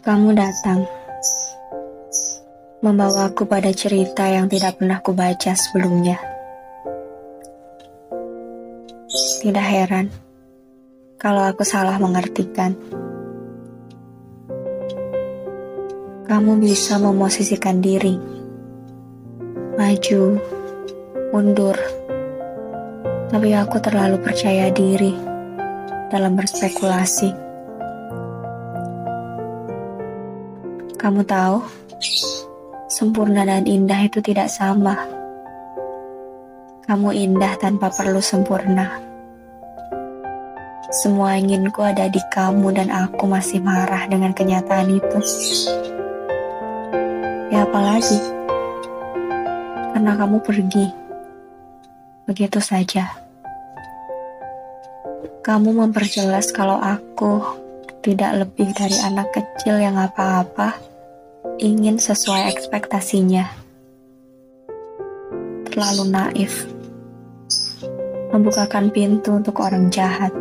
Kamu datang, membawaku pada cerita yang tidak pernah kubaca sebelumnya. Tidak heran kalau aku salah mengartikan. Kamu bisa memosisikan diri, maju, mundur, tapi aku terlalu percaya diri dalam berspekulasi. Kamu tahu, sempurna dan indah itu tidak sama. Kamu indah tanpa perlu sempurna. Semua inginku ada di kamu dan aku masih marah dengan kenyataan itu. Ya apalagi, karena kamu pergi. Begitu saja. Kamu memperjelas kalau aku tidak lebih dari anak kecil yang apa-apa ingin sesuai ekspektasinya. Terlalu naif. Membukakan pintu untuk orang jahat.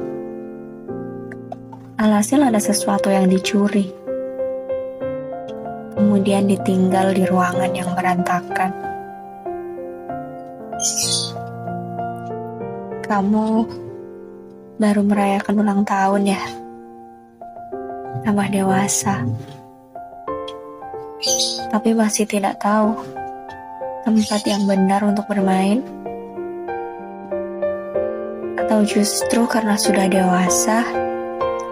Alhasil ada sesuatu yang dicuri. Kemudian ditinggal di ruangan yang berantakan. Kamu baru merayakan ulang tahun ya. Tambah dewasa. Tapi masih tidak tahu tempat yang benar untuk bermain. Atau justru karena sudah dewasa,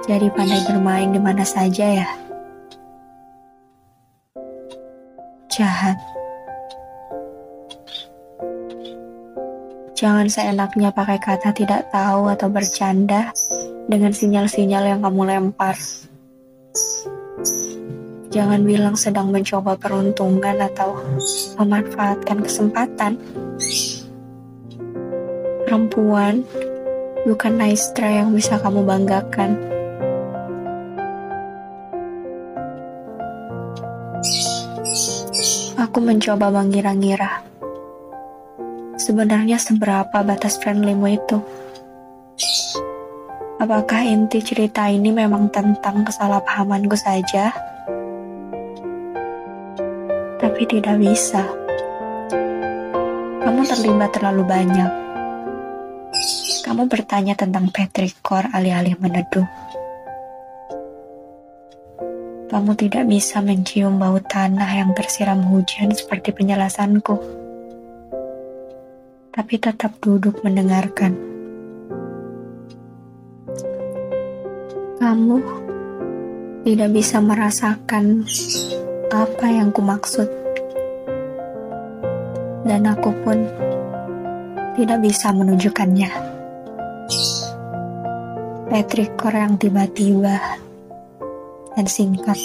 jadi pandai bermain di mana saja ya. Jahat. Jangan seenaknya pakai kata tidak tahu atau bercanda dengan sinyal-sinyal yang kamu lempar. Jangan bilang sedang mencoba peruntungan atau memanfaatkan kesempatan. Perempuan bukan naistra yang bisa kamu banggakan. Aku mencoba mengira-ngira sebenarnya seberapa batas friendlymu itu? Apakah inti cerita ini memang tentang kesalahpahamanku saja? Tapi tidak bisa. Kamu terlibat terlalu banyak. Kamu bertanya tentang Petrikor alih-alih meneduh. Kamu tidak bisa mencium bau tanah yang tersiram hujan seperti penjelasanku tapi tetap duduk mendengarkan. Kamu tidak bisa merasakan apa yang kumaksud, dan aku pun tidak bisa menunjukkannya. Petrikor yang tiba-tiba dan singkat,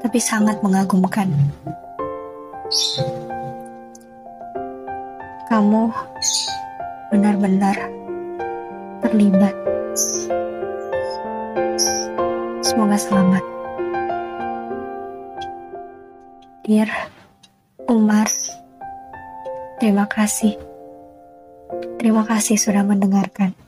tapi sangat mengagumkan kamu benar-benar terlibat. Semoga selamat. Dear Umar, terima kasih. Terima kasih sudah mendengarkan.